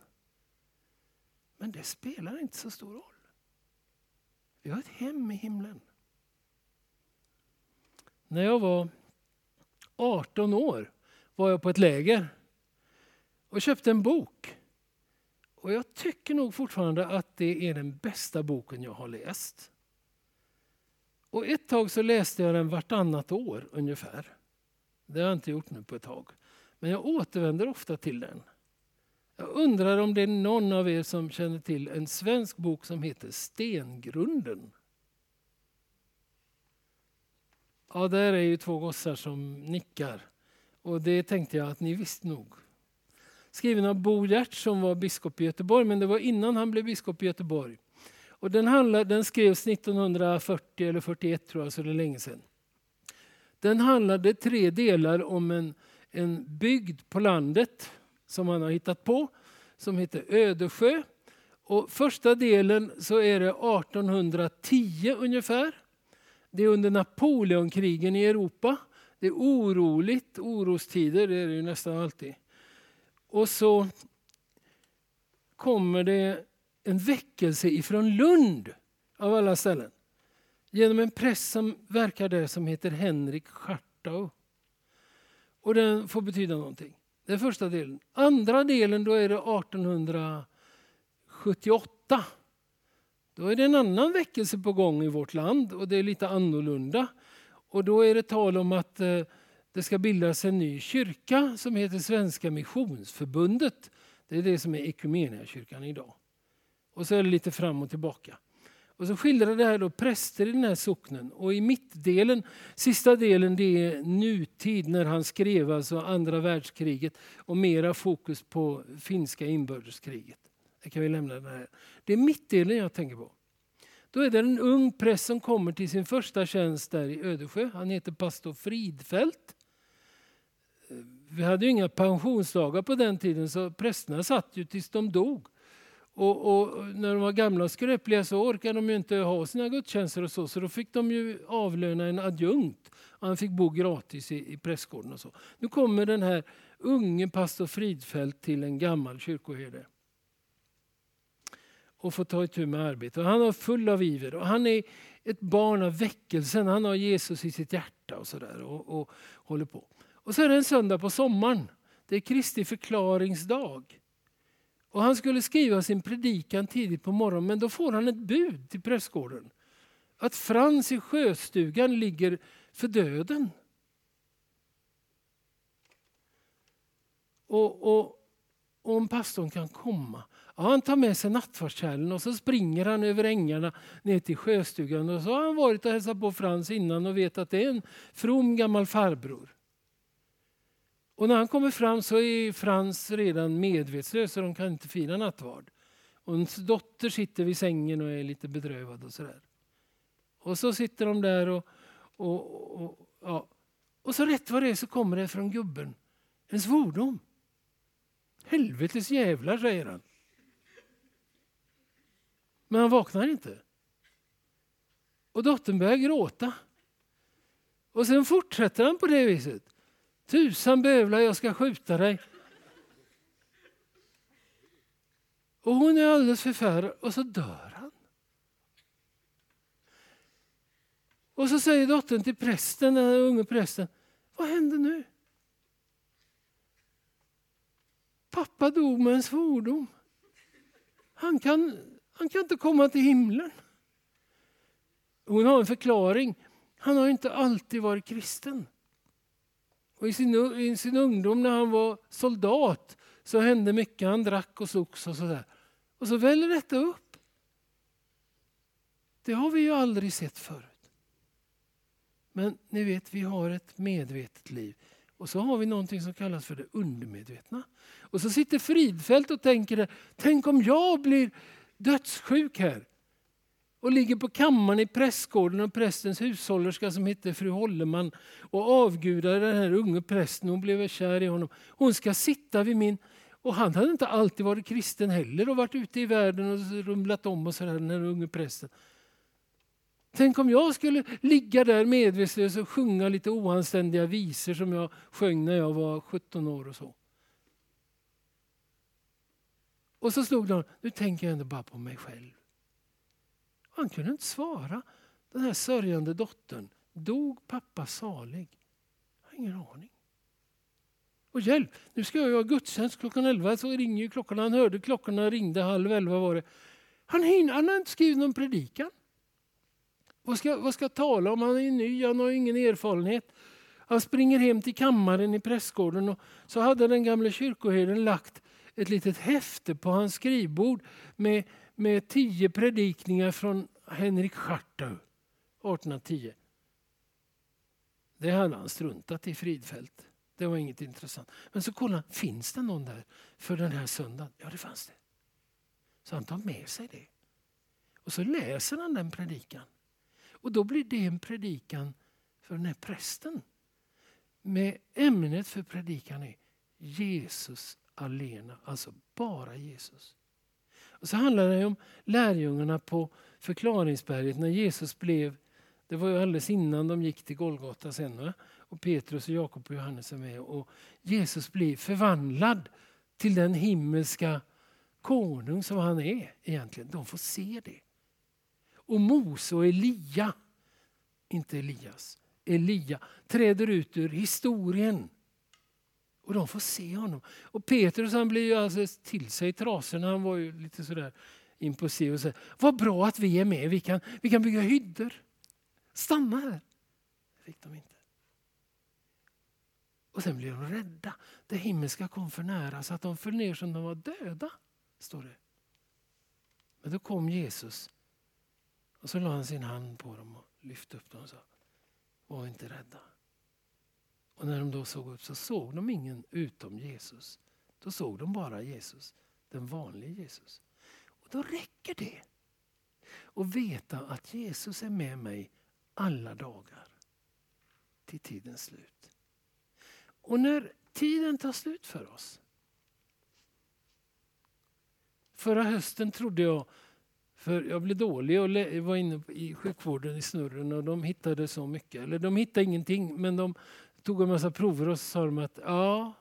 Men det spelar inte så stor roll. Vi har ett hem i himlen. När jag var 18 år var jag på ett läger och köpte en bok. Och jag tycker nog fortfarande att det är den bästa boken jag har läst. Och ett tag så läste jag den vartannat år ungefär. Det har jag inte gjort nu på ett tag. Men jag återvänder ofta till den. Jag undrar om det är någon av er som känner till en svensk bok som heter Stengrunden. Ja, där är ju två gossar som nickar. Och det tänkte jag att ni visste nog. Skriven av Bo Hjärt som var biskop i Göteborg, men det var innan han blev biskop i Göteborg. Och den, handlar, den skrevs 1940 eller 41 tror jag, så det är länge sedan. Den handlade tre delar om en, en bygd på landet som han har hittat på, som heter Ödesjö. Och första delen så är det 1810 ungefär. Det är under Napoleonkrigen i Europa. Det är oroligt, orostider, det är det ju nästan alltid. Och så kommer det en väckelse ifrån Lund, av alla ställen. Genom en präst som verkar där som heter Henrik Schartau. Och den får betyda någonting. Det är första delen. Andra delen då är det 1878. Då är det en annan väckelse på gång i vårt land och det är lite annorlunda. Och då är det tal om att eh, det ska bildas en ny kyrka som heter Svenska Missionsförbundet. Det är det som är Equmeniakyrkan idag. Och så är det lite fram och tillbaka. Och så skildrar det här då präster i den här socknen. Och i mittdelen, sista delen, det är nutid när han skrev alltså andra världskriget och mera fokus på finska inbördeskriget. Det kan vi lämna den här. Det är mittdelen jag tänker på. Då är det en ung präst som kommer till sin första tjänst där i Ödesjö, Han heter pastor Fridfält. Vi hade ju inga pensionsdagar på den tiden så prästerna satt ju tills de dog. Och, och, när de var gamla och skröpliga så orkade de ju inte ha sina gudstjänster och så, så då fick de ju avlöna en adjunkt. Han fick bo gratis i, i prästgården och så. Nu kommer den här unge pastor Fridfält till en gammal kyrkoherde och får ta itu med arbetet. Och han är full av iver och han är ett barn av väckelsen. Han har Jesus i sitt hjärta och sådär och, och håller på. Och så är det en söndag på sommaren. Det är Kristi förklaringsdag. Och han skulle skriva sin predikan tidigt på morgonen men då får han ett bud till prästgården. Att Frans i sjöstugan ligger för döden. Och, och, och om pastorn kan komma. Ja, han tar med sig nattvardskärlen och så springer han över ängarna ner till sjöstugan. Och så har han varit och hälsat på Frans innan och vet att det är en from gammal farbror. Och när han kommer fram så är Frans redan medvetslös och de kan inte fira nattvard. Och hans dotter sitter vid sängen och är lite bedrövad och sådär. Och så sitter de där och, och, och, ja. och så rätt vad det är så kommer det från gubben en svordom. Helvetes jävlar, säger han. Men han vaknar inte. Och dottern börjar gråta. Och sen fortsätter han på det viset. Tusan bövlar, jag ska skjuta dig. Och hon är alldeles förfärad och så dör han. Och så säger dottern till prästen, den unge prästen, vad händer nu? Pappa dog med en svordom. Han kan, han kan inte komma till himlen. Hon har en förklaring. Han har inte alltid varit kristen. Och i, sin, I sin ungdom när han var soldat så hände mycket. Han drack och slogs och sådär. Och så väller detta upp. Det har vi ju aldrig sett förut. Men ni vet, vi har ett medvetet liv. Och så har vi någonting som kallas för det undermedvetna. Och så sitter Fridfält och tänker, tänk om jag blir dödssjuk här och ligger på kammaren i prästgården och prästens hushållerska som heter fru Holleman och avgudar den här unge prästen. Hon blev kär i honom. Hon ska sitta vid min... Och han hade inte alltid varit kristen heller och varit ute i världen och rumlat om och sådär, den här unge prästen. Tänk om jag skulle ligga där medvetslös och sjunga lite oanständiga visor som jag sjöng när jag var 17 år och så. Och så slog det nu tänker jag ändå bara på mig själv. Han kunde inte svara den här sörjande dottern. Dog pappa salig? Jag har ingen aning. Och hjälp, nu ska jag ha gudstjänst klockan elva. Så ringer klockan. Han hörde klockorna ringde, halv elva var det. Han, hinner, han har inte skrivit någon predikan. Vad ska, vad ska jag tala om? Han är ny, han har ingen erfarenhet. Han springer hem till kammaren i prästgården och så hade den gamle kyrkoherden lagt ett litet häfte på hans skrivbord med med tio predikningar från Henrik Schartau 1810. Det hade han struntat i Fridfält. Det var inget intressant. Men så kollar han, finns det någon där för den här söndagen? Ja, det fanns det. Så han tar med sig det. Och så läser han den predikan. Och då blir det en predikan för den här prästen. Med ämnet för predikan är Jesus alena, alltså bara Jesus. Och så handlar det om lärjungarna på förklaringsberget när Jesus blev, det var ju alldeles innan de gick till Golgata sen, va? och Petrus, och Jakob och Johannes är med. Och Jesus blir förvandlad till den himmelska konung som han är egentligen. De får se det. Och Mose och Elia, inte Elias, Elia träder ut ur historien och de får se honom. Och Petrus han blir ju alltså till sig i trasorna. Han var ju lite sådär impulsiv och säger, vad bra att vi är med. Vi kan, vi kan bygga hyddor. Stanna här. Det fick de inte. Och sen blev de rädda. Det himmelska kom för nära så att de föll ner som de var döda. Står det. Men då kom Jesus och så la han sin hand på dem och lyfte upp dem och sa, var inte rädda. Och när de då såg upp så såg de ingen utom Jesus. Då såg de bara Jesus, den vanliga Jesus. Och då räcker det att veta att Jesus är med mig alla dagar till tidens slut. Och när tiden tar slut för oss. Förra hösten trodde jag, för jag blev dålig och var inne i sjukvården i snurren och de hittade så mycket. Eller de hittade ingenting men de tog en massa prover och så sa de att ja,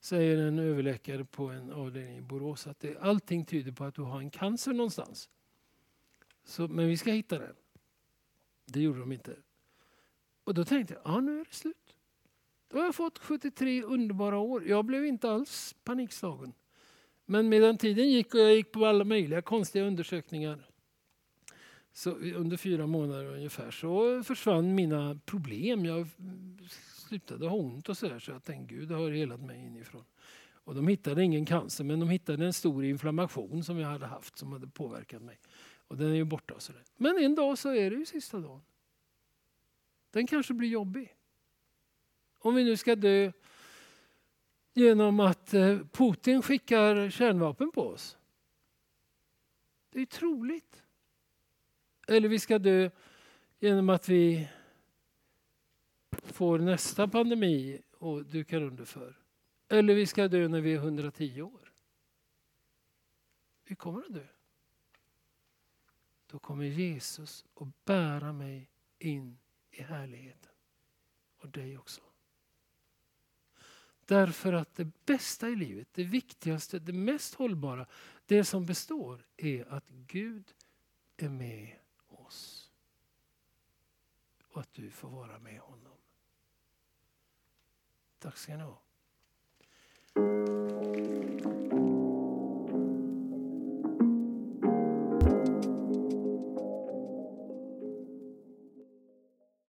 säger en överläkare på en avdelning i Borås att det, allting tyder på att du har en cancer någonstans. Så, men vi ska hitta den. Det gjorde de inte. Och då tänkte jag, ja nu är det slut. Då har jag fått 73 underbara år. Jag blev inte alls panikslagen. Men medan tiden gick och jag gick på alla möjliga konstiga undersökningar så under fyra månader ungefär så försvann mina problem. Jag slutade ha ont och sådär så jag tänkte Gud har helat mig inifrån. Och de hittade ingen cancer men de hittade en stor inflammation som jag hade haft som hade påverkat mig. Och den är ju borta. Och sådär. Men en dag så är det ju sista dagen. Den kanske blir jobbig. Om vi nu ska dö genom att eh, Putin skickar kärnvapen på oss. Det är troligt. Eller vi ska dö genom att vi får nästa pandemi och dukar under för. Eller vi ska dö när vi är 110 år. Vi kommer att dö. Då kommer Jesus att bära mig in i härligheten. Och dig också. Därför att det bästa i livet, det viktigaste, det mest hållbara, det som består är att Gud är med oss. Och att du får vara med honom. Tack ska ni ha.